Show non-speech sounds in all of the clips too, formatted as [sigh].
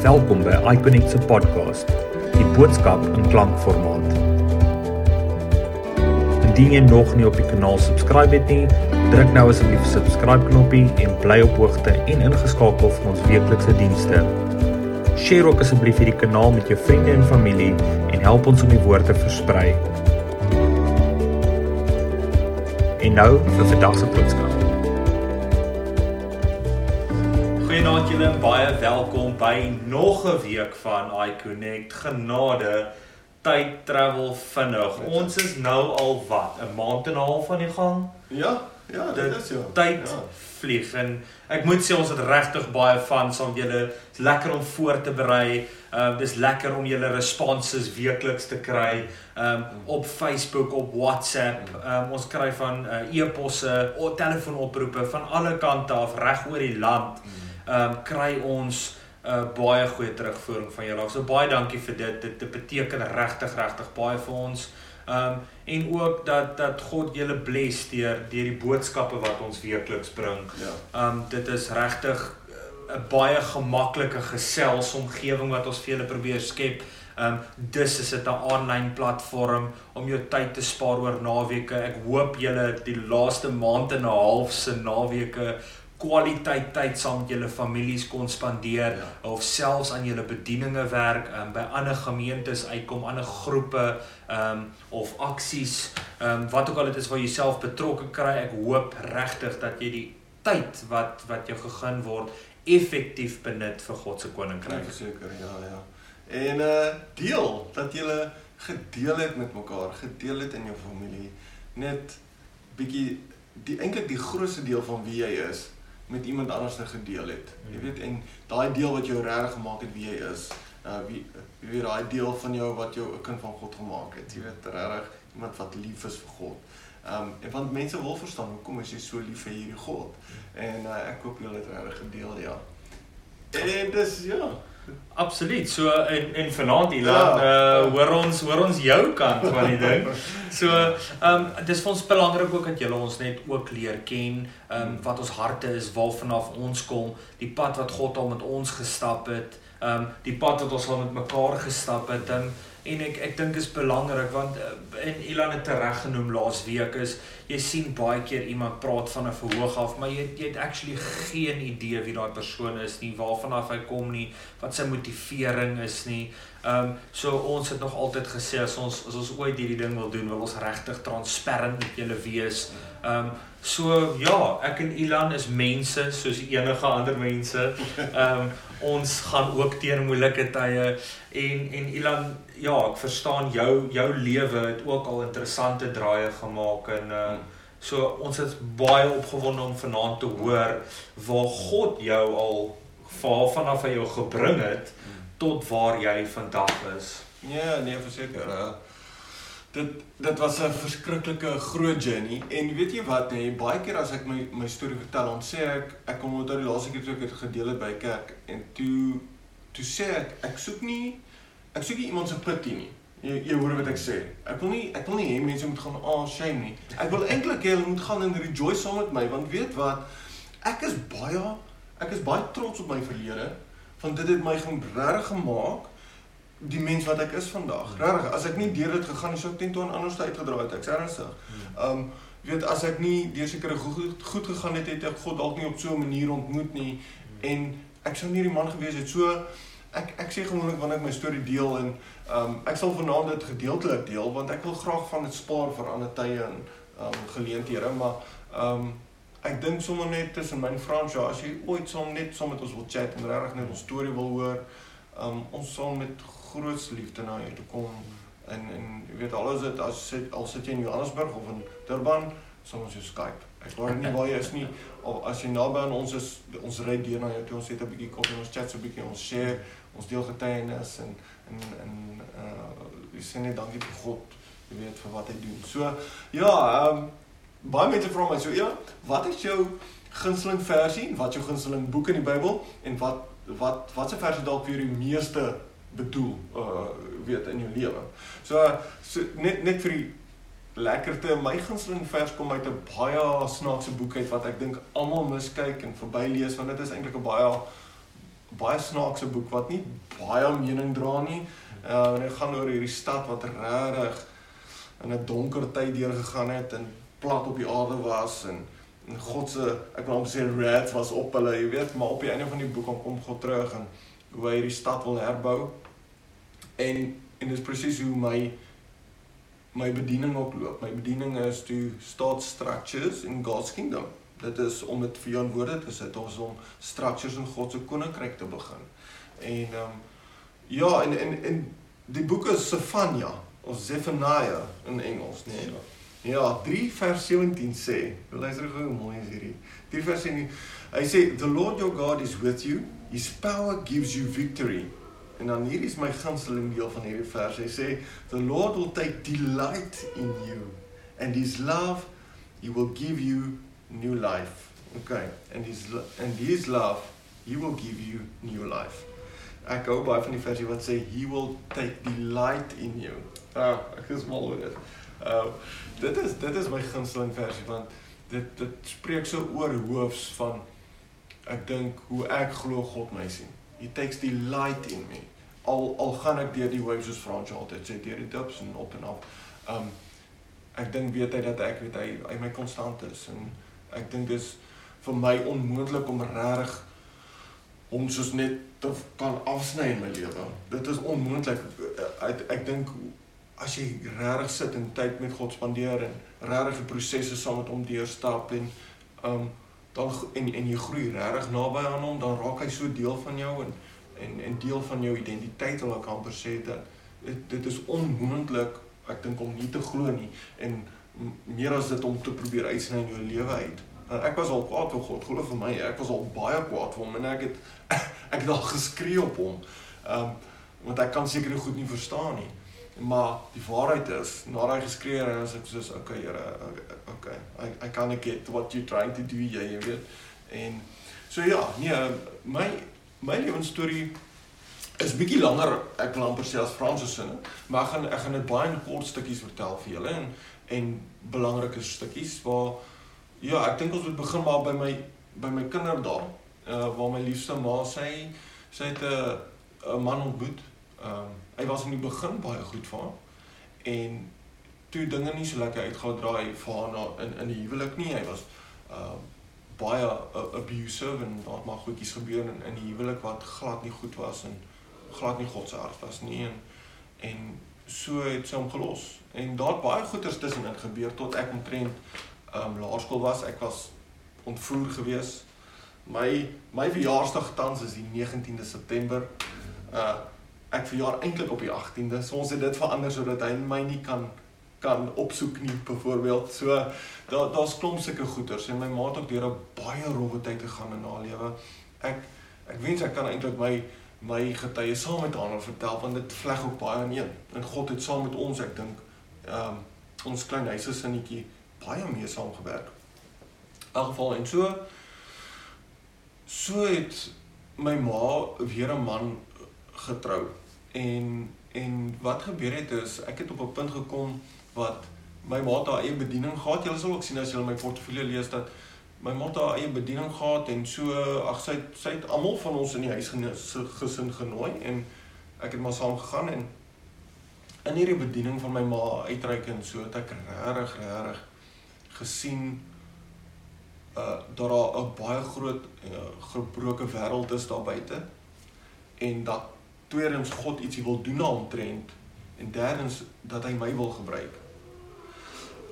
Welkom by iConnect se podcast. Die boodskap in klankformaat. Indien jy nog nie op die kanaal subscribe het nie, druk nou asseblief subscribe knoppie en bly op hoogte en ingeskakel vir ons weeklikse dienste. Share ook asseblief hierdie kanaal met jou vriende en familie en help ons om die woord te versprei. En nou vir vandag se boodskap. Julle, baie welkom by nog 'n week van iConnect. Genade, tyd travel vinnig. Ons is nou al wat, 'n maand en 'n half aan die gang. Ja, ja, dit is ja. Tyd Ja. vlieg en ek moet sê ons het regtig baie van saam julle. Dit's lekker om voor te berei. Ehm uh, dis lekker om julle responses weekliks te kry. Ehm um, op Facebook, op WhatsApp. Ehm um, ons kry van uh, e-posse, o telefoonoproepe van alle kante af reg oor die land. Ehm um, kry ons uh baie goeie terugvoering van julle. So baie dankie vir dit. Dit, dit beteken regtig regtig baie vir ons. Ehm um, en ook dat dat God julle bless deur deur die boodskappe wat ons weekliks bring. Ja. Ehm um, dit is regtig uh, 'n baie gemaklike geselsomgewing wat ons vir julle probeer skep. Ehm um, dis is dit 'n aanlyn platform om jou tyd te spaar oor naweke. Ek hoop julle die laaste maand en 'n half se naweke kwaliteit tyd saam met julle families kon spandeer Ja. of selfs aan julle bedieninge werk, um, by ander gemeentes uitkom, ander groepe um of aksies, um wat ook al dit is waar jy self betrokke kry. Ek hoop regtig dat jy die tyd wat wat jou gegee word effektief benut vir God se Kry koninkryk. verseker, ja, ja. En uh deel dat jy gedeel het met mekaar, gedeel het in jou familie, net bietjie die eintlik die grootste deel van wie jy is met iemand anders te gedeel het. Jy Mhm. weet en daai deel wat jou regtig gemaak het wie jy is. Uh wie jy weet daai deel van jou wat jou 'n kind van God gemaak het. Jy weet regtig iemand wat lief is vir God. Um en want mense wil verstaan hoekom is jy so lief vir hierdie God. En uh, ek hoop julle het regtig gedeel, ja. En dis ja. Absoluut. So en en vanaand Ilan, Ja. uh hoor ons hoor ons jou kant van die ding. [laughs] So, ehm um, dis vir ons belangrik ook dat julle ons net ook leer ken, ehm um, wat ons harte is, waarvanaf ons kom, die pad wat God al met ons gestap het, ehm um, die pad wat ons al met mekaar gestap het. Um, en ek ek dink is belangrik want uh, en Ilan het reg genoem laas week is jy sien baie keer iemand praat van 'n verhoog af, maar jy jy het actually geen idee wie daai persoon is nie, waarvan af hy kom nie, wat sy motivering is nie. Ehm um, so ons het nog altyd gesê as ons as ons ooit hierdie ding wil doen, wil ons regtig transparant met julle wees. Ehm um, so ja, ek en Ilan is mense soos enige ander mense. [laughs] Ehm um, ons gaan ook teen moeilike tye en en Ilan, ja, ek verstaan jou jou lewe het ook al interessante draaie gemaak en uh so ons is baie opgewonde om vanaand te hoor waar God jou al waar vanaf hy jou gebring het tot waar jy vandag is. Ja, nee, verseker. Uh, dit dit was 'n verskriklike groot journey en weet jy wat, nee, baie keer as ek my my storie vertel, dan sê ek ek kom onthou die laaste keer toe ek dit gedeel het by kerk en toe toe sê ek ek soek nie ek soek nie iemand se pity nie. Jy jy hoor wat ek sê. Ek wil nie ek wil nie hê mense moet gaan ah shame nie. Ek wil eintlik hê hulle moet gaan en rejoice saam met my want weet wat ek is baie ek is baie trots op my verlede want dit het my regtig gemaak die mens wat ek is vandag. Regtig, as ek nie deur dit gegaan het, sou ek teen toe anders uitgedraai het. Ek's ernstig. Um weet as ek nie deur sekere goed goed gegaan het, het ek God dalk nie op so 'n manier ontmoet nie en ek sou nie die man gewees het so ek ek sê gewoonlik wanneer ek my storie deel en um ek sal vanaand dit gedeeltelik deel want ek wil graag van dit spaar vir ander tye en um geleenthede, maar um ek dink sommer net tussen my en Frans, ja, as jy ooit saam net saam met ons wil chat en regtig net ons storie wil hoor, um ons sal met groot liefde na jou toe kom en en jy weet al is dit as sit al sit jy in Johannesburg of in Durban sal ons jou Skype. Ek weet nie waar jy is nie of as jy naby aan ons is, ons ry deur na jou toe, ons het 'n bietjie koffie, ons chat so 'n bietjie, ons share, ons deel getuienis en en en uh jy sê net dankie vir God, jy weet vir wat hy doen. So ja, ehm um, baie mense vra my so, ja, wat is jou gunsteling versie? Wat is jou gunsteling boek in die Bybel en wat wat watse versie dalk vir die meeste bedoel uh weet in jou lewe. So so net net vir die lekkerte my gunsteling vers kom uit 'n baie snaakse boek uit wat ek dink almal miskyk en verbylees want dit is eintlik 'n baie baie snaakse boek wat nie baie mening dra nie. Uh en dit gaan oor hierdie stad wat regtig in 'n donker tyd deurgegaan het en plat op die aarde was en en God se ek wil amper sê wrath was op hulle, jy weet, maar op die einde van die boek kom God terug en hoe hy hierdie stad wil herbou. En en dit is presies hoe my my bediening oploop. My bediening is to start structures in God's kingdom. Dit is om dit vir jou in woorde te sit, ons om structures in God se koninkryk te begin. En ehm um, ja, en en en die boek is Sefania of Zephaniah in Engels, nee. Ja, 3 vers 17 sê, luister gou hoe mooi is hierdie. 3 vers 17. Hy sê the Lord your God is with you. His power gives you victory. En dan hier is my gunsteling deel van hierdie vers. Hy sê the Lord will take delight in you and his love he will give you new life. Okay. And his and his love he will give you new life. Ek hou baie van die versie wat sê he will take delight in you. Ah, ek is mal oor dit. Uh dit is dit is my gunsteling versie want dit dit spreek so oor hoofs van ek dink hoe ek glo God my sien. He takes delight in me. Al al gaan ek deur die waves soos Frans altyd sê deur die dips en op en af. Um ek dink weet hy dat ek weet hy hy my konstant is en ek dink dis vir my onmoontlik om regtig om soos net te kan afsny in my lewe. Dit is onmoontlik. Ek ek dink as jy regtig sit en tyd met God spandeer en regtig die prosesse saam met hom deurstap en um dan en en jy groei regtig naby aan hom, dan raak hy so deel van jou en en en deel van jou identiteit wil ek amper sê dat dit dit is onmoontlik ek dink om nie te glo nie en meer as dit om te probeer uitsny in jou lewe uit. En ek was al kwaad vir God, glo vir my, ek was al baie kwaad vir hom en ek het [laughs] ek het al geskree op hom. Um want ek kan seker goed nie verstaan nie. Maar die waarheid is, nadat hy geskree het, as ek soos okay, Here, okay, I I can't get what you trying to do, jy, jy weet. En so ja, nee, my my lewensstorie is bietjie langer, ek wil amper as Franse sinne, maar ek gaan ek gaan dit baie in kort stukkies vertel vir julle en en belangrike stukkies waar ja, ek dink ons moet begin maar by my by my kinderdae, uh waar my liefste ma sê sy het 'n 'n man ontmoet. Ehm um, hy was in die begin baie goed vir haar. En toe dinge nie so lekker uitgedraai vir haar na in in die huwelik nie. Hy was uh baie uh, abusive en daar maar goedjies gebeur in in die huwelik wat glad nie goed was en glad nie God se hart was nie en en so het sy hom gelos. En daar baie goeters tussenin gebeur tot ek omtrent um laerskool was. Ek was ontvoer gewees. My my verjaarsdag tans is die 19de September. Uh ek verjaar eintlik op die 18de. So ons het dit verander sodat hy my nie kan kan opsoek nie byvoorbeeld. So daar daar's klomp sulke goeters en my ma het ook deur 'n baie rowwe tyd gegaan in haar lewe. Ek ek wens ek kan eintlik my my getuie saam met haar vertel want dit vleg ook baie in een. En God het saam met ons, ek dink, ehm um, ons klein huisesinnetjie baie mee saamgewerk. In elk geval en so so het my ma weer 'n man getrou. En en wat gebeur het is ek het op 'n punt gekom wat my ma haar eie bediening gehad. Julle sal ook sien as julle my portefeulje lees dat my ma haar eie bediening gehad en so ag sy sy het almal van ons in die huis gesin genooi en ek het maar saam gegaan en in hierdie bediening van my ma uitreik en so het ek regtig regtig gesien uh dat daar 'n baie groot uh, gebroke wêreld is daar buite en dat tweedens God ietsie wil doen daaromtrent en derdens dat hy my wil gebruik.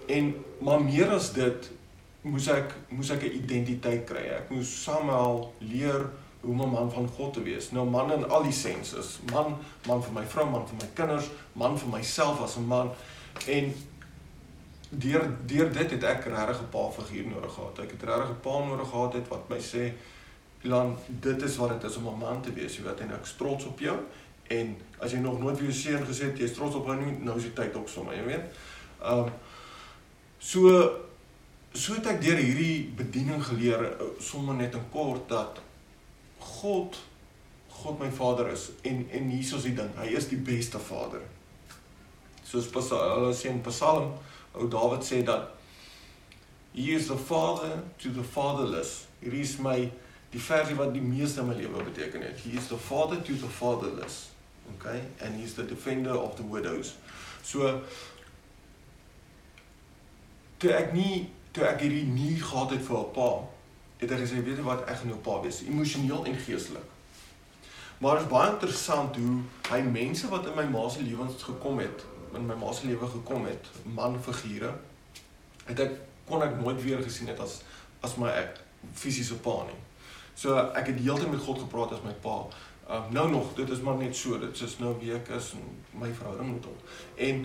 En maar meer as dit moes ek moes ek 'n identiteit kry. Ek moes Samuel leer hoe om 'n man van God te wees. Nou man in al die senses, man, man vir my vrou, man vir my kinders, man vir myself as 'n man en deur deur dit het ek regtig 'n pa figuur nodig gehad. Ek het regtig 'n pa nodig gehad het wat my sê Lan, dit is wat dit is om 'n man te wees, jy weet, en ek is trots op jou. En as jy nog nooit vir jou seun gesê het jy is trots op hom nie, nou is die tyd ook sommer, jy weet. Ehm um, so so het ek deur hierdie bediening geleer eh, sommer net in kort dat God God my Vader is en en hier is die ding, hy is die beste Vader. Soos hulle sê in Psalm, ou Dawid sê dat he is the father to the fatherless. Hier is my die versie wat die meeste in my lewe beteken het. He is the father to the fatherless. Okay? And he is the defender of the widows. So toe ek nie toe ek hierdie nie gehad het vir 'n pa, het ek gesê weet jy wat ek gaan nou pa wees, emosioneel en geestelik. Maar dit is baie interessant hoe hy mense wat in my ma se lewens gekom het, in my ma se lewe gekom het, manfigure, het ek kon ek nooit weer gesien het as as my fisiese pa nie. So ek het heeltyd met God gepraat as my pa. Uh, nou nog, dit is maar net so, dit is nou wie ek is en my verhouding met hom. En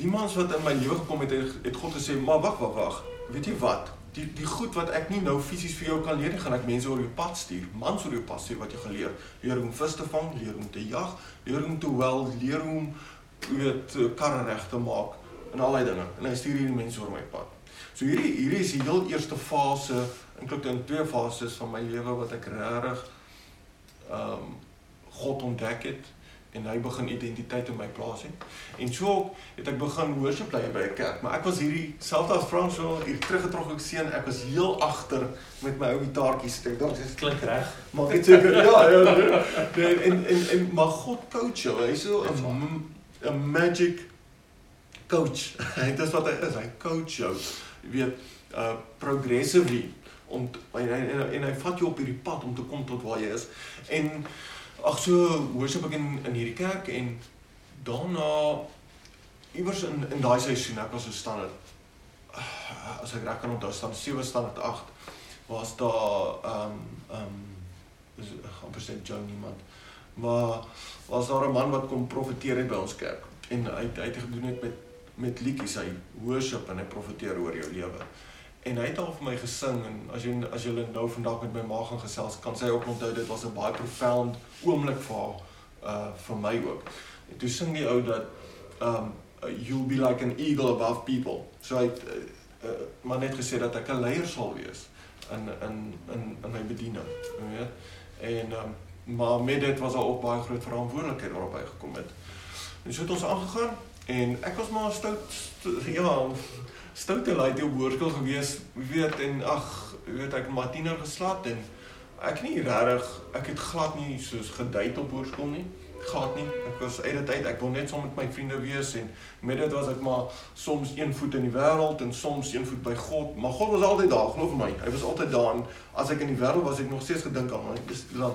die mans wat in my lewe gekom het, het God gesê, "Maar wag, wag, wag. Weet jy wat? Die die goed wat ek nie nou fisies vir jou kan leer nie, gaan ek mense oor jou pad stuur. Mans oor jou pad stuur wat jy gaan leer. Leer hoe om vis te vang, leer hoe om te jag, leer hoe om te wel, leer hoe om weet karre reg te maak en al daai dinge. En hy stuur hierdie mense oor my pad. So hierdie hierdie is die heel eerste fase, eintlik in twee fases van my lewe wat ek regtig ehm um, God ontdek het en hy begin identiteit in my plaas het. En so het ek begin worship lei by 'n kerk, maar ek was hierdie selfs as Frans so hier teruggetrok ek seën, ek was heel agter met my ou gitaartjies. Ek dink dit klink reg. Maar ek seker [laughs] ja, ja. Nee, en en en maar God coach jou. Hy's so 'n 'n magic coach. [laughs] Dit is wat hy is. Hy coach jou. Jy weet, uh progressively om en hy en, en hy vat jou op hierdie pad om te kom tot waar jy is. En ag so worship ek in in hierdie kerk en daarna iewers in in daai seisoen ek was so standaard as ek reg kan onthou staan 7 standaard 8 was daar ehm um, ehm um, is amper sê John niemand maar was daar 'n man wat kom profeteer het by ons kerk en hy hy het gedoen het met met liedjies hy worship en hy profeteer oor jou lewe en hy het al vir my gesing en as jy as jy nou vandag met my ma gaan gesels kan sy ook onthou dit was 'n baie profound oomblik vir haar uh vir my ook. En toe sing die ou dat um you'll be like an eagle above people. So hy het uh, uh, maar net gesê dat ek 'n leier sal wees in in in in my bediening, weet. En um maar met dit was daar ook baie groot verantwoordelikheid waarop hy gekom het. En so het ons aangegaan en ek was maar stout ja stoute laai op hoërskool gewees, weet en ag, weet ek maar tiener geslaap en ek nie regtig, ek het glad nie soos gedate op hoërskool nie. Glad nie. Ek was uit dit uit, ek wil net saam met my vriende wees en met dit was ek maar soms een voet in die wêreld en soms een voet by God, maar God was altyd daar, glo vir my. Hy was altyd daar en as ek in die wêreld was, ek nog steeds gedink aan, dis dan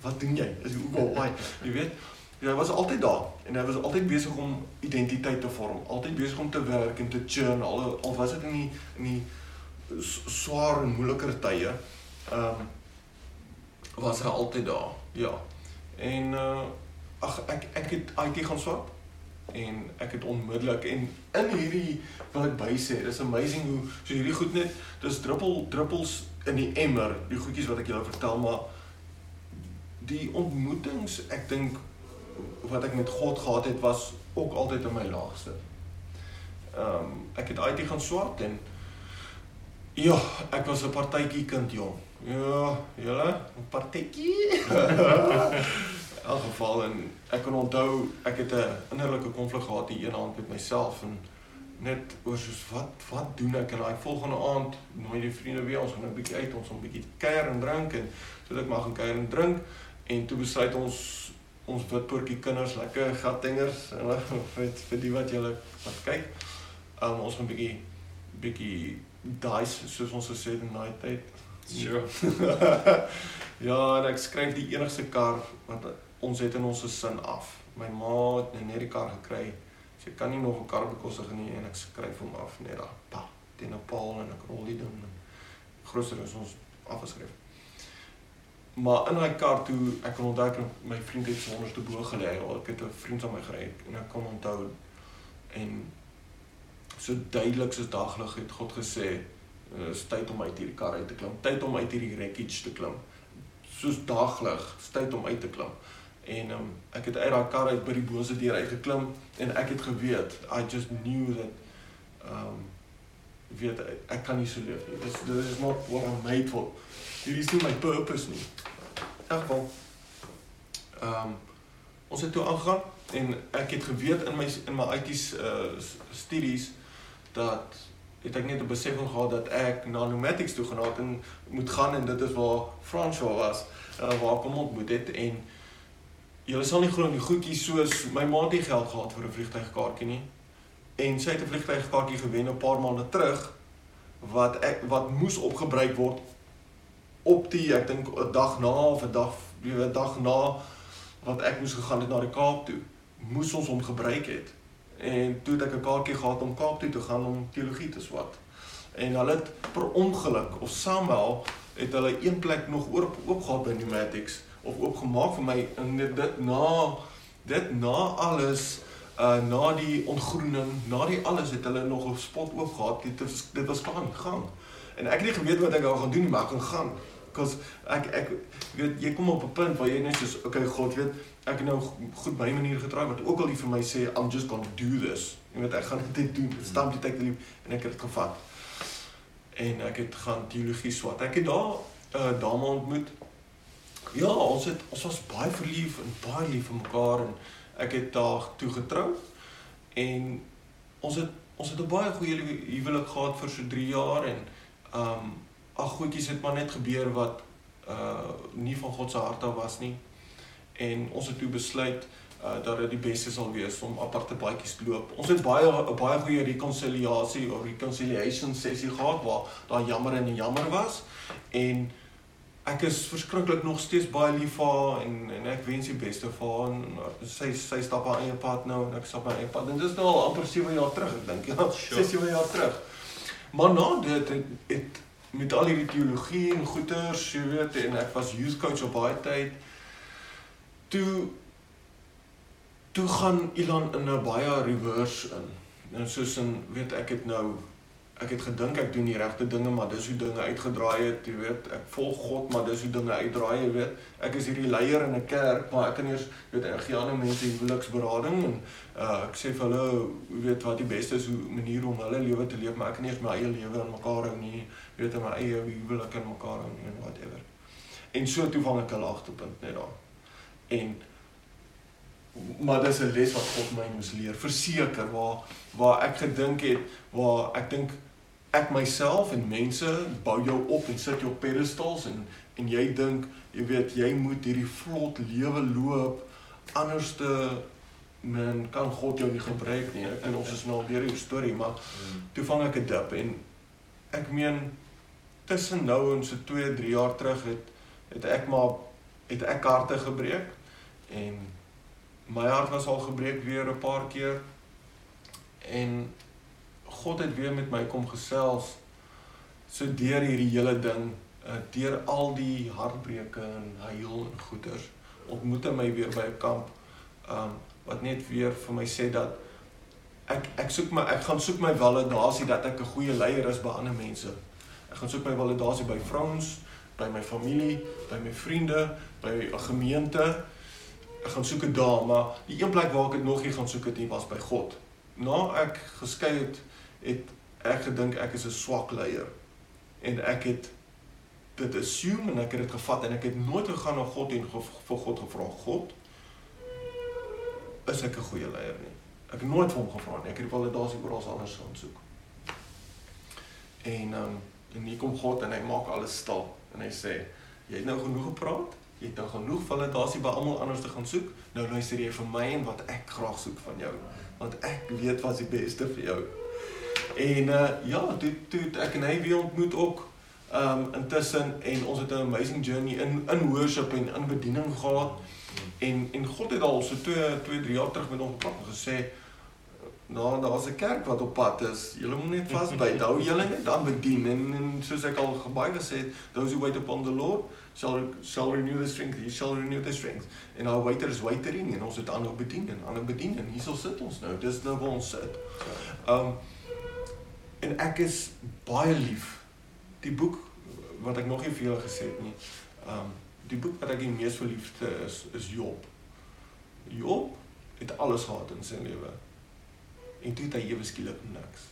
wat doen jy? Is hoe go, why? Jy weet, Ja, hy was altyd daar en hy was altyd besig om identiteit te vorm, altyd besig om te werk en te churn al al was dit in die in die swaar en moeiliker tye. Ehm um, was hy altyd daar. Ja. En uh ag ek ek het IT gaan swat en ek het onmiddellik en in hierdie wil ek by sê, dis amazing hoe so hierdie goed net dis druppel druppels in die emmer, die goedjies wat ek julle vertel, maar die ontmoetings, ek dink wat ek met God gehad het was ook altyd in my laagste. Ehm um, ek het IT gaan swat en ja, ek was 'n partytjie kind jong. Ja, julle, 'n partytjie. [laughs] in elk geval en ek kan onthou ek het 'n innerlike konflik gehad die een aand met myself en net oor soos wat wat doen ek en daai volgende aand nooi die vriende weer ons gaan 'n bietjie uit ons om 'n bietjie kuier en drink en so ek maar gaan kuier en drink en toe besluit ons ons witpoortjie kinders lekker gattingers hulle vir vir die wat julle wat kyk. Um ons gaan 'n bietjie bietjie dice soos ons gesê het in daai tyd. Sure. [laughs] ja, en ek skryf die enigste kar wat ons het in ons gesin af. My ma het net die kar gekry. Sy kan nie nog 'n kar bekostig nie en ek skryf hom af net daar. Pa, teen 'n paal en ek rol die ding. Groter is ons afgeskryf. Maar in daai kar toe ek kon onthou ek my vriend het sonder te bo gelê. Ek het 'n vriend aan my gery en ek kon onthou en so duidelik soos daglig het God gesê is tyd om uit hierdie kar uit te klim. Tyd om uit hierdie wreckage te klim. Soos daglig, tyd om uit te klim. En um, ek het uit daai kar uit by die bose deur uitgeklim en ek het geweet I just knew that um weet ek kan nie so leef nie. This this is not what I'm made for. Hierdie is nie my purpose nie elk geval ehm um, ons het toe aangegaan en ek het geweet in my in my IT's uh studies dat het ek net 'n besef gehad dat ek na Nomadics toe gaan en moet gaan en dit is waar François was, uh, waar ek hom ontmoet het en julle sal nie glo nie goedjies soos my ma het nie geld gehad vir 'n vliegtuigkaartjie nie. En sy het 'n vliegtuigkaartjjie gewen 'n paar maande terug wat ek wat moes opgebruik word op die ek dink 'n dag na of 'n dag 'n dag na wat ek moes gegaan het na die Kaap toe, moes ons hom gebruik het. En toe het ek 'n kaartjie gehad om Kaap toe te gaan om teologie te swat. En hulle het per ongeluk of somehow het hulle een plek nog oop oop gehad by Pneumatics of oopgemaak vir my en dit, dit na dit na alles uh na die ontgroening, na die alles het hulle nog 'n spot oop gehad. Dit was dit was klaar gang. En ek het nie geweet wat ek nou gaan doen nie, maar ek gaan gaan. Because ek ek weet jy kom op 'n punt waar jy net soos okay God weet ek nou goed by manier getrou wat ook al die vir my sê I'm just going to do this. Jy weet ek gaan dit doen. Dit staan die tyd lief en ek het dit gevat. En ek het gaan teologie swat. Ek het daar 'n uh, dame ontmoet. Ja, ons het ons was baie verlief en baie lief vir mekaar en ek het daar toe getrou en ons het ons het 'n baie goeie huwelik gehad vir so 3 jaar en um ag goedjies het maar net gebeur wat uh nie van God se hart af was nie. En ons het toe besluit uh dat dit die beste sal wees om aparte paadjies te loop. Ons het baie baie goeie reconciliation of reconciliation sessie gehad waar daar jammer en jammer was. En ek is verskriklik nog steeds baie lief vir haar en en ek wens die beste vir haar. En sy sy stap haar eie pad nou en ek stap my eie pad. En dit is nou al amper 7 jaar terug ek dink. Ja 6 7 [laughs] jaar terug. Maar na dit het, het met al hierdie teologie en goeters jy weet en ek was youth coach op baie tyd toe toe gaan Ilan in 'n baie reverse in. Nou soos in weet ek het nou ek het gedink ek doen die regte dinge, maar dis hoe dinge uitgedraai het, jy weet. Ek volg God, maar dis hoe dinge uitdraai, jy weet. Ek is hierdie leier in 'n kerk, maar ek kan eers weet ek gee ander mense huweliksberading en uh ek sê vir hulle, jy weet wat die beste is hoe manier om hulle lewe te leef, maar ek kan eers my eie lewe aan mekaar hou nie, jy weet, my eie huwelik aan mekaar hou en whatever. En so toe vang ek 'n laagtepunt net daar. En maar dis 'n les wat God my moes leer verseker waar waar ek gedink het waar ek dink ek myself en mense bou jou op en sit jou op pedestals en en jy dink jy weet jy moet hierdie vlot lewe loop anderste men kan God jou nie gebruik nie. En ons is nou al deur die storie maar toe vang ek 'n dip en ek meen tussen nou en so 2 3 jaar terug het het ek maar het ek harte gebreek en my hart was al gebreek weer 'n paar keer. En God het weer met my kom gesels so deur hierdie hele ding uh, deur al die hartbreuke en huil en goeters ontmoet hy my weer by 'n kamp um wat net weer vir my sê dat ek ek soek my ek gaan soek my validasie dat ek 'n goeie leier is by ander mense. Ek gaan soek my validasie by vrouens, by my familie, by my vriende, by 'n gemeente. Ek gaan soek dit daar, maar die een plek waar ek dit nog nie gaan soek het nie was by God. Na ek geskei het het ek gedink ek is 'n swak leier. En ek het dit assume en ek het dit gevat en ek het nooit gegaan na God en vir God gevra God is ek 'n goeie leier nie? Ek het nooit vir hom gevra nie. Ek het die validasie oral anders gaan soek. En um, en hier kom God en hy maak alles stil en hy sê jy het nou genoeg gepraat jy het nou genoeg validasie by almal anders te gaan soek. Nou luister jy vir my en wat ek graag soek van jou want ek weet wat is die beste vir jou En uh ja, toe toe ek en hy weer ontmoet ook um intussen en ons het 'n amazing journey in in worship en in bediening gehad. En en God het al so 2 2 3 jaar terug met hom gepraat en gesê nou daar was 'n kerk wat op pad is. Julle moet net vasbyt. Hou julle net dan bedien en, en soos ek al baie gesê het, those who wait upon the Lord shall shall renew their strength. He shall renew their strength. En our waiter is waitering en ons het ander bedien en ander bedien en hier sal sit ons nou. Dis nou waar ons sit. Um en ek is baie lief. Die boek wat ek nog nie vir julle gesê het nie. Um die boek wat ek die mees verliefde is is Job. Job het alles gehad in sy lewe. En toe het hy ewe skielik niks.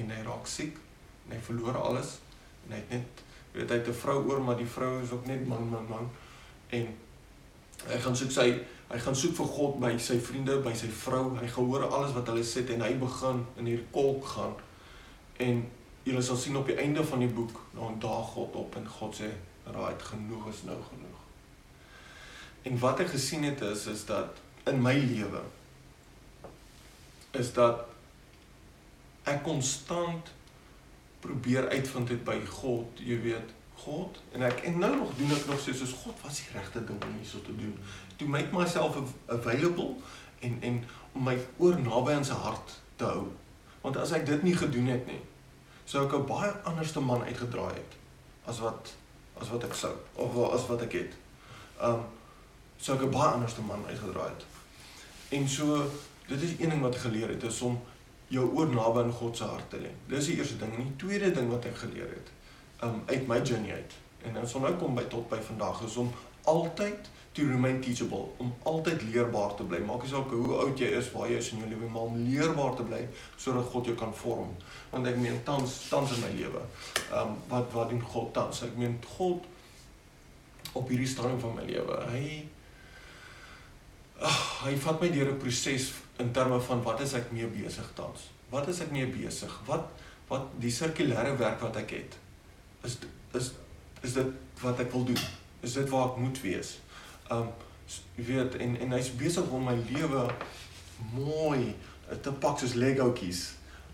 En hy raak siek en hy verloor alles en hy het net weet hy het 'n vrou oor maar die vrou is ook net man man man en hy gaan soek sy hy gaan soek vir God by sy vriende, by sy vrou. Hy gehoor alles wat hulle sê en hy begin in hierdie kolk gaan en julle sal sien op die einde van die boek, dan daag God op en God sê, "Right, genoeg is nou genoeg." En wat ek gesien het is is dat in my lewe is dat ek konstant probeer uitvind het by God, jy weet, God en ek en nou nog doen ek nog sê soos God was die regte ding om hierso te doen. To make myself available en en om my oor naby aan sy hart te hou. Want as ek dit nie gedoen het nie, sou ek 'n baie anderste man uitgedraai het as wat as wat ek sou of as wat ek het. Um sou ek 'n baie anderste man uitgedraai het. En so dit is een ding wat ek geleer het is om jou oor naby aan God se hart te lê. Dis die eerste ding. En die tweede ding wat ek geleer het, um uit my journey uit. En dan sal nou kom by tot by vandag is om altyd to remain teachable, om altyd leerbaar te bly. Maak nie saak hoe oud jy is, waar jy is in jou lewe, maar om leerbaar te bly sodat God jou kan vorm. Want ek meen tans tans in my lewe. Um wat wat doen God tans? Ek meen God op hierdie stadium van my lewe. Hy Ag, hy vat my deur 'n proses in terme van wat is ek mee besig tans? Wat is ek mee besig? Wat wat die sirkulêre werk wat ek het? Is is is dit wat ek wil doen? Is dit waar ek moet wees? Um jy weet en en hy's besig om my lewe mooi te pak soos Legoetjies.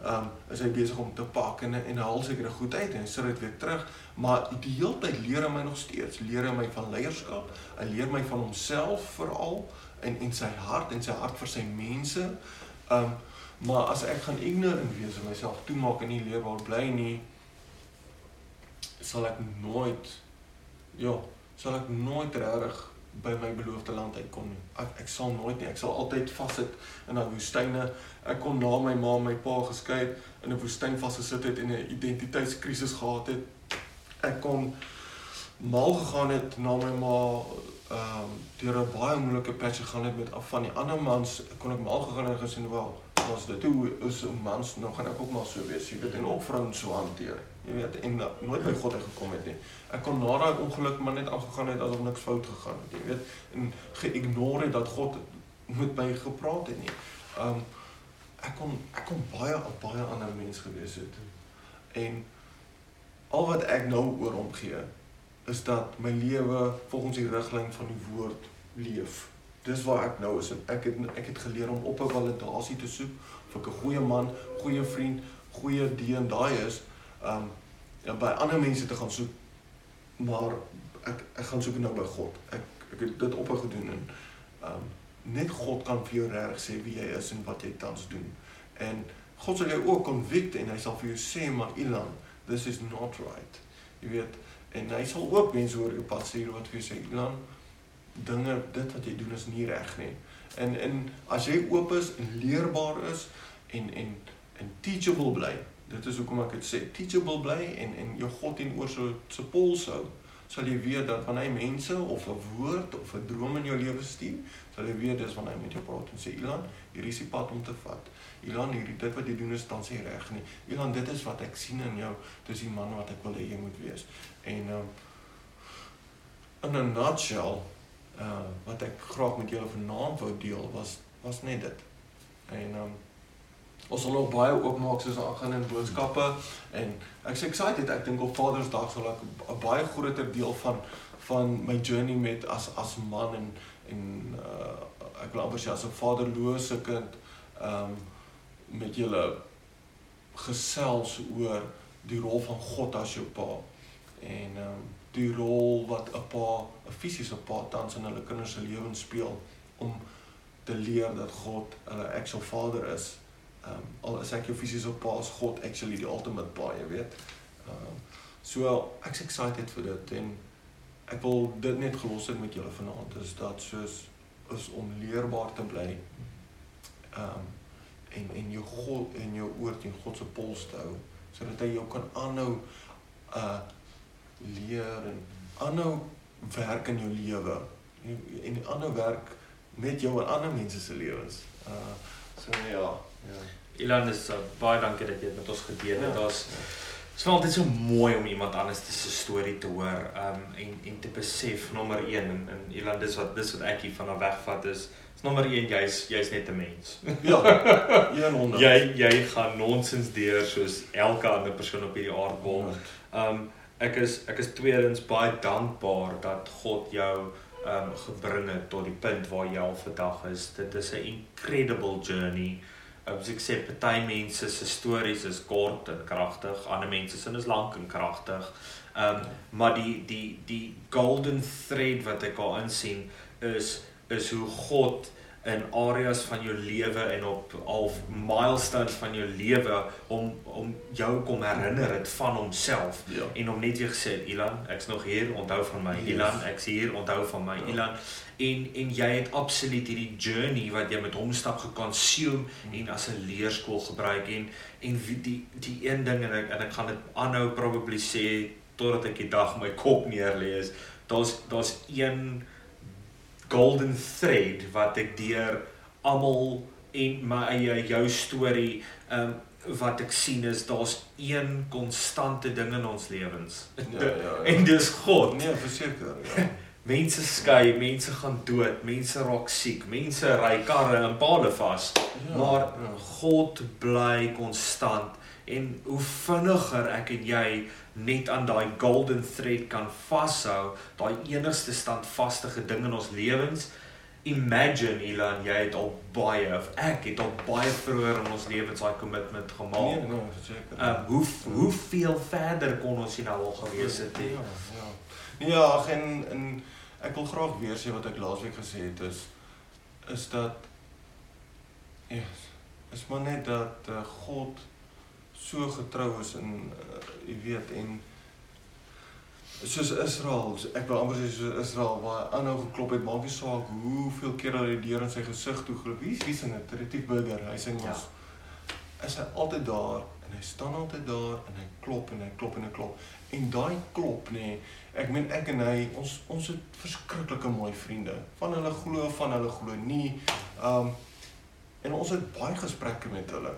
Um is hy besig om te pak en en haal seker goed uit en sit dit weer terug, maar die hele tyd leer hy my nog steeds, leer hy my van leierskap, hy leer my van homself veral en en sy hart en sy hart vir sy mense. Um maar as ek gaan ignorant wees en myself toemaak en nie leerbaar bly nie, sal ek nooit ja, sal ek nooit regtig by my beloofde land uitkom nie. Ek ek sal nooit nie. Ek sal altyd vassit in daai woestyne. Ek kon na my ma en my pa geskei in 'n woestyn vasgesit het en 'n identiteitskrisis gehad het. Ek kon mal gegaan het na my ma ehm um, deur 'n baie moeilike patch gegaan het met af van die ander mans kon ek mal gegaan en gesien wel ons dit hoe is 'n mans nou gaan ek ook maar so wees. Jy weet en ook vrouens so hanteer. Jy weet en nooit by God gekom het nie. Ek kon na daai ongeluk maar net aangegaan het asof niks fout gegaan het jy weet en geïgnoreer het dat God met my gepraat het nie. Um ek kon ek kon baie baie ander mens gewees het. En al wat ek nou oor hom gee is dat my lewe volgens die riglyn van die woord leef. Dis waar ek nou is en ek het ek het geleer om op 'n validasie te soek of ek 'n goeie man, goeie vriend, goeie die en daai is, um ja by ander mense te gaan soek. Maar ek ek gaan soek nou by God. Ek ek het dit op gedoen en um net God kan vir jou reg sê wie jy is en wat jy tans doen. En God sal jou ook convict en hy sal vir jou sê maar Ilan, this is not right. Jy weet, En hy sal ook mense hoor op pad stuur wat vir sê, "Lan, dinge dit wat jy doen is nie reg nie." En en as jy oop is en leerbaar is en en en teachable bly. Dit is hoekom ek dit sê, teachable bly en en jou God en oor so se pols hou, sal jy weet dat wanneer hy mense of 'n woord of 'n droom in jou lewe stuur, sal jy weet dis wanneer hy met jou praat en sê, "Ilan, hier is die pad om te vat." Ilan, hierdie dit wat jy doen is dan sê reg nie. Ilan, dit is wat ek sien in jou. Dis die man wat ek wil hê jy moet wees. En um in 'n nutshell, uh wat ek graag met julle vanaand wou deel was was net dit. En um ons sal nog baie oopmaak soos aangaan in boodskappe en ek's excited. Ek dink op Vadersdag sal ek 'n baie groter deel van van my journey met as as man en en uh ek wil amper sê as 'n vaderlose kind um met julle gesels oor die rol van God as jou pa en ehm um, die rol wat 'n pa, 'n fisiese pa tans in hulle kinders se lewens speel om te leer dat God hulle actual vader is. Ehm um, al is ek jou fisiese pa, is God actually die ultimate pa, jy weet. Ehm um, so ek's excited vir dit en ek wil dit net gelos het met julle vanaand is dat soos is om leerbaar te bly. Ehm um, en en jou God en jou oor teen God se pols te hou sodat hy jou kan aanhou uh leer en aanhou werk in jou lewe en, en aanhou werk met jou en ander mense se lewens. Uh so ja, ja. Ilan is uh, baie dankie dat jy dit met ons gedeel het. Ja. Daar's Dit is altyd so mooi om iemand anders se storie te hoor, um en en te besef nommer 1 en en Eland dis wat dis wat ek hier van af wegvat is. Is nommer 1 jy's jy's net 'n mens. Ja. 100. jy jy gaan nonsens deur soos elke ander persoon op hierdie aardbol. Um ek is ek is tweedens baie dankbaar dat God jou um gebring het tot die punt waar jy al vandag is. Dit is 'n incredible journey. As ek sê party mense se stories is kort en kragtig, ander mense se is lank en kragtig. Um maar die die die golden thread wat ek al insien is is hoe God in areas van jou lewe en op al milestones van jou lewe om om jou kom herinner dit van homself Ja. en om net weer gesê Ilan ek's nog hier onthou van my Yes. Ilan ek's hier onthou van my Ja. Ilan en en jy het absoluut hierdie journey wat jy met hom stap geconsume en as 'n leerskool gebruik en en die die een ding en ek en ek gaan dit aanhou probably sê totdat ek die dag my kop neerlê is daar's daar's een golden thread wat ek deur almal en my eie jou storie um wat ek sien is daar's een konstante ding in ons lewens. Ja, [laughs] ja, ja. En dis God. Nee, verseker. Ja. [laughs] Mense skei, mense gaan dood, mense raak siek, mense ry karre en palle vas. Ja, Maar ja. God bly konstant en hoe vinniger ek en jy net aan daai golden thread kan vashou, daai enigste standvaste ding in ons lewens. Imagine Ilan, jy het al baie of ek het al baie vroeër in ons lewens daai commitment Nee, gemaak. nee, verseker. Um hoe hoeveel verder kon ons nie nou al gewees het nie. Ja, ja. Nee, ja, en en ek wil graag weer sê wat ek laasweek gesê het is is dat ja, is maar net dat uh, God so getrou is in uh, jy weet en soos Israel, ek wil amper sê soos Israel waar hy aanhou geklop het, maak nie saak hoeveel keer hy die deur in sy gesig toe geloop. Wie wie sing dit? Retief Burger, hy sing Ja. Is hy altyd daar en hy staan altyd daar en hy klop en hy klop en hy klop. En daai klop nê, nee, ek meen ek en hy, ons ons het verskriklike mooi vriende. Van hulle glo, van hulle glo nie. Um en ons het baie gesprekke met hulle.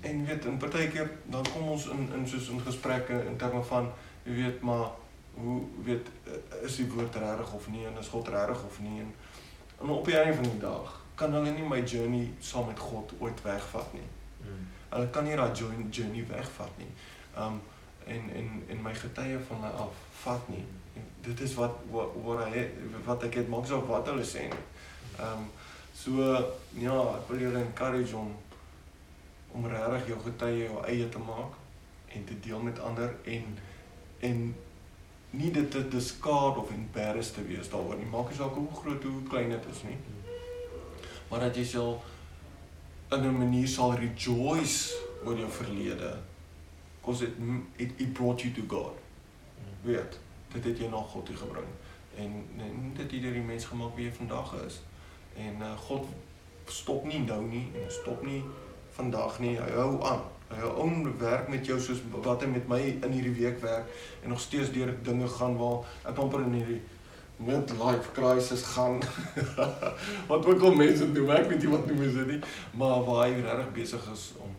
En weet, in partykeer dan kom ons in in soos in gesprekke in terme van jy weet maar hoe weet is die woord regtig of nie en is God regtig of nie en, en op die einde van die dag kan hulle nie my journey saam met God ooit wegvat nie. Mm. Hulle kan nie daai journey wegvat nie. Um en en en my getuie van my af vat nie. En dit is wat wat wat hy wat ek het maak so wat hulle sê. nie. Um so ja, ek wil julle encourage om om regtig jou getuie jou eie te maak en te deel met ander en en nie dit te discard of embarrassed te wees daaroor nie. Maak nie saak hoe groot hoe klein dit is nie. Maar dat jy sal in 'n manier sal rejoice oor jou verlede. Because it it, it brought you to God. Weet, dit het jou na God toe gebring. En en dit het hierdie mens gemaak wie jy vandag is. En uh, God stop nie nou nie en stop nie vandag nie. Hy hou aan. Hy hou aan werk met jou soos wat hy met my in hierdie week werk en nog steeds deur dinge gaan waar ek amper in hierdie midlife crisis gaan. [laughs] wat ook al mense noem, ek weet nie wat noem is dit nie, maar waar hy regtig besig is om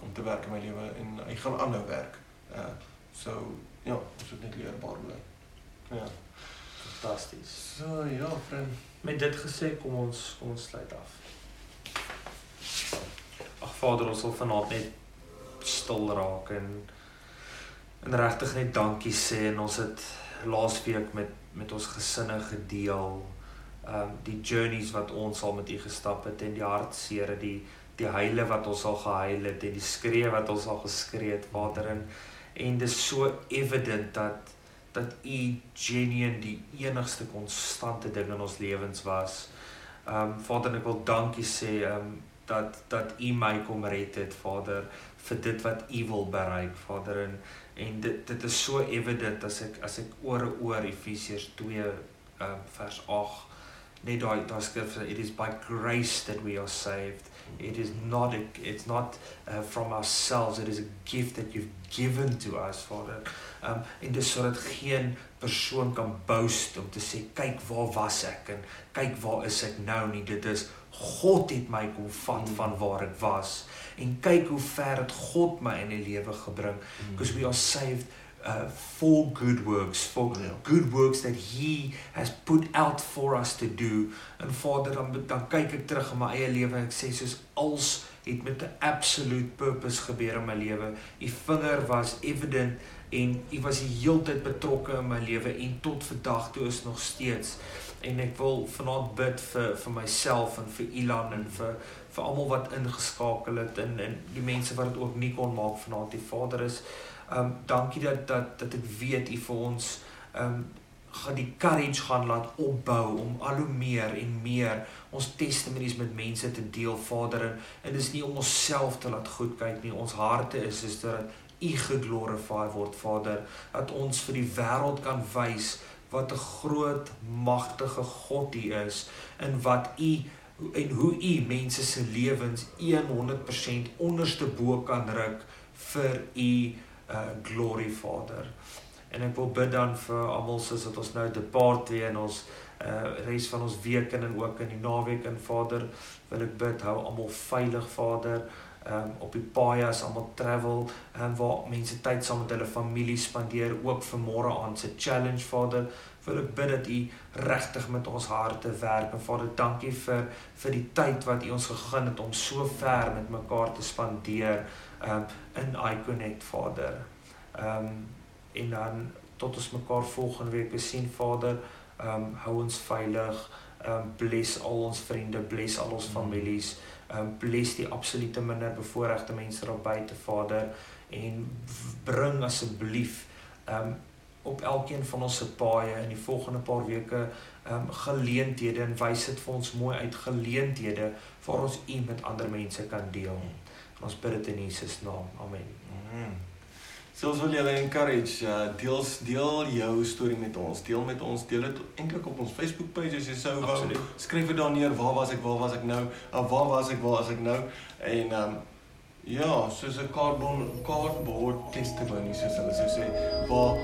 om te werk in my lewe en hy gaan aanhou werk. Uh so ja, ons moet net leerbaar bly. Ja. Fantasties. So ja, vriend. Met dit gesê kom ons kom ons sluit af. Vader, ons wil vanaand net stil raak en en regtig net dankie sê en ons het laasweek met met ons gesinne gedeel um die journeys wat ons al met U gestap het en die hartseer die die huile wat ons al gehuil het en die skree wat ons al geskree het Vader en en dis so evident dat dat U genuine die enigste konstante ding in ons lewens was. Um Vader, ek wil dankie sê um dat dat U my kom red het, Vader, vir dit wat U wil bereik, Vader en en dit dit is so evident as ek as ek oor oor Efesiërs 2 um vers 8 net daai daai skrif it is by grace that we are saved. It is not a, it's not uh, from ourselves. It is a gift that you've given to us, Vader. Um en dis sodat geen persoon kan boast om te sê kyk waar was ek en kyk waar is ek nou nie. Dit is God het my kom vat Mm. van waar ek was en kyk hoe ver het God my in die lewe gebring Mm. because we are saved uh, for good works, for Ja. good works that He has put out for us to do. En Vader, dan dan kyk ek terug in my eie lewe en ek sê soos als het met 'n absolute purpose gebeur in my lewe. U vinger was evident en u was die heeltyd betrokke in my lewe en tot vandag toe is nog steeds. En ek wil vanaand bid vir vir myself en vir Ilan en vir vir almal wat ingeskakel het en en die mense wat dit ook nie kon maak vanaand. Die Vader is. Um dankie dat dat dat ek weet u vir ons um gaan die courage gaan laat opbou om al hoe meer en meer ons testimonies met mense te deel Vader. En, en dis nie om onsself te laat goed kyk nie. Ons harte is is dat u geglorify word Vader. Dat ons vir die wêreld kan wys wat 'n groot magtige God u is en wat u en hoe u mense se lewens 100% onderste bo kan ruk vir u uh glory Vader. En ek wil bid dan vir almal soos dat ons nou depart weer in ons uh res van ons week en ook in die naweek en Vader wil ek bid hou almal veilig Vader um op die paaie as almal travel en waar mense tyd saam met hulle familie spandeer ook vir môre aand se challenge Vader wil ek bid dat u regtig met ons harte werk en Vader dankie vir vir die tyd wat u ons gegee het om so ver met mekaar te spandeer um in iConnect Vader. Um en dan tot ons mekaar volgende week weer sien Vader, um hou ons veilig. Um bless al ons vriende, bless al ons families. Um bless die absolute minder bevoorregte mense daar buite Vader en bring asseblief um op elkeen van ons se paaie in die volgende paar weke um geleenthede en wys dit vir ons mooi uit geleenthede waar ons u met ander mense kan deel. En ons bid dit in Jesus naam. Amen. Mm. So ons wil julle encourage, uh, deel deel jou storie met ons. Deel met ons, deel dit eintlik op ons Facebook page as jy sou wou. Skryf dit daar neer, waar was ek, waar was ek nou? Uh, waar was ek, waar was ek nou? En um ja, soos 'n cardboard cardboard testimony soos hulle sou sê, waar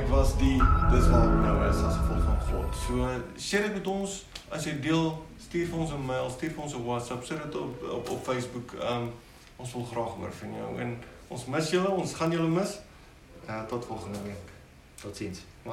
ek was die dis waar ek nou is as gevolg van God. So share dit met ons as jy deel, stuur vir ons 'n mail, stuur vir ons 'n WhatsApp, sit dit op, op op Facebook. Um ons wil graag hoor van jou en ons mis julle, ons gaan julle mis. Uh, tot volgende week. Totsiens.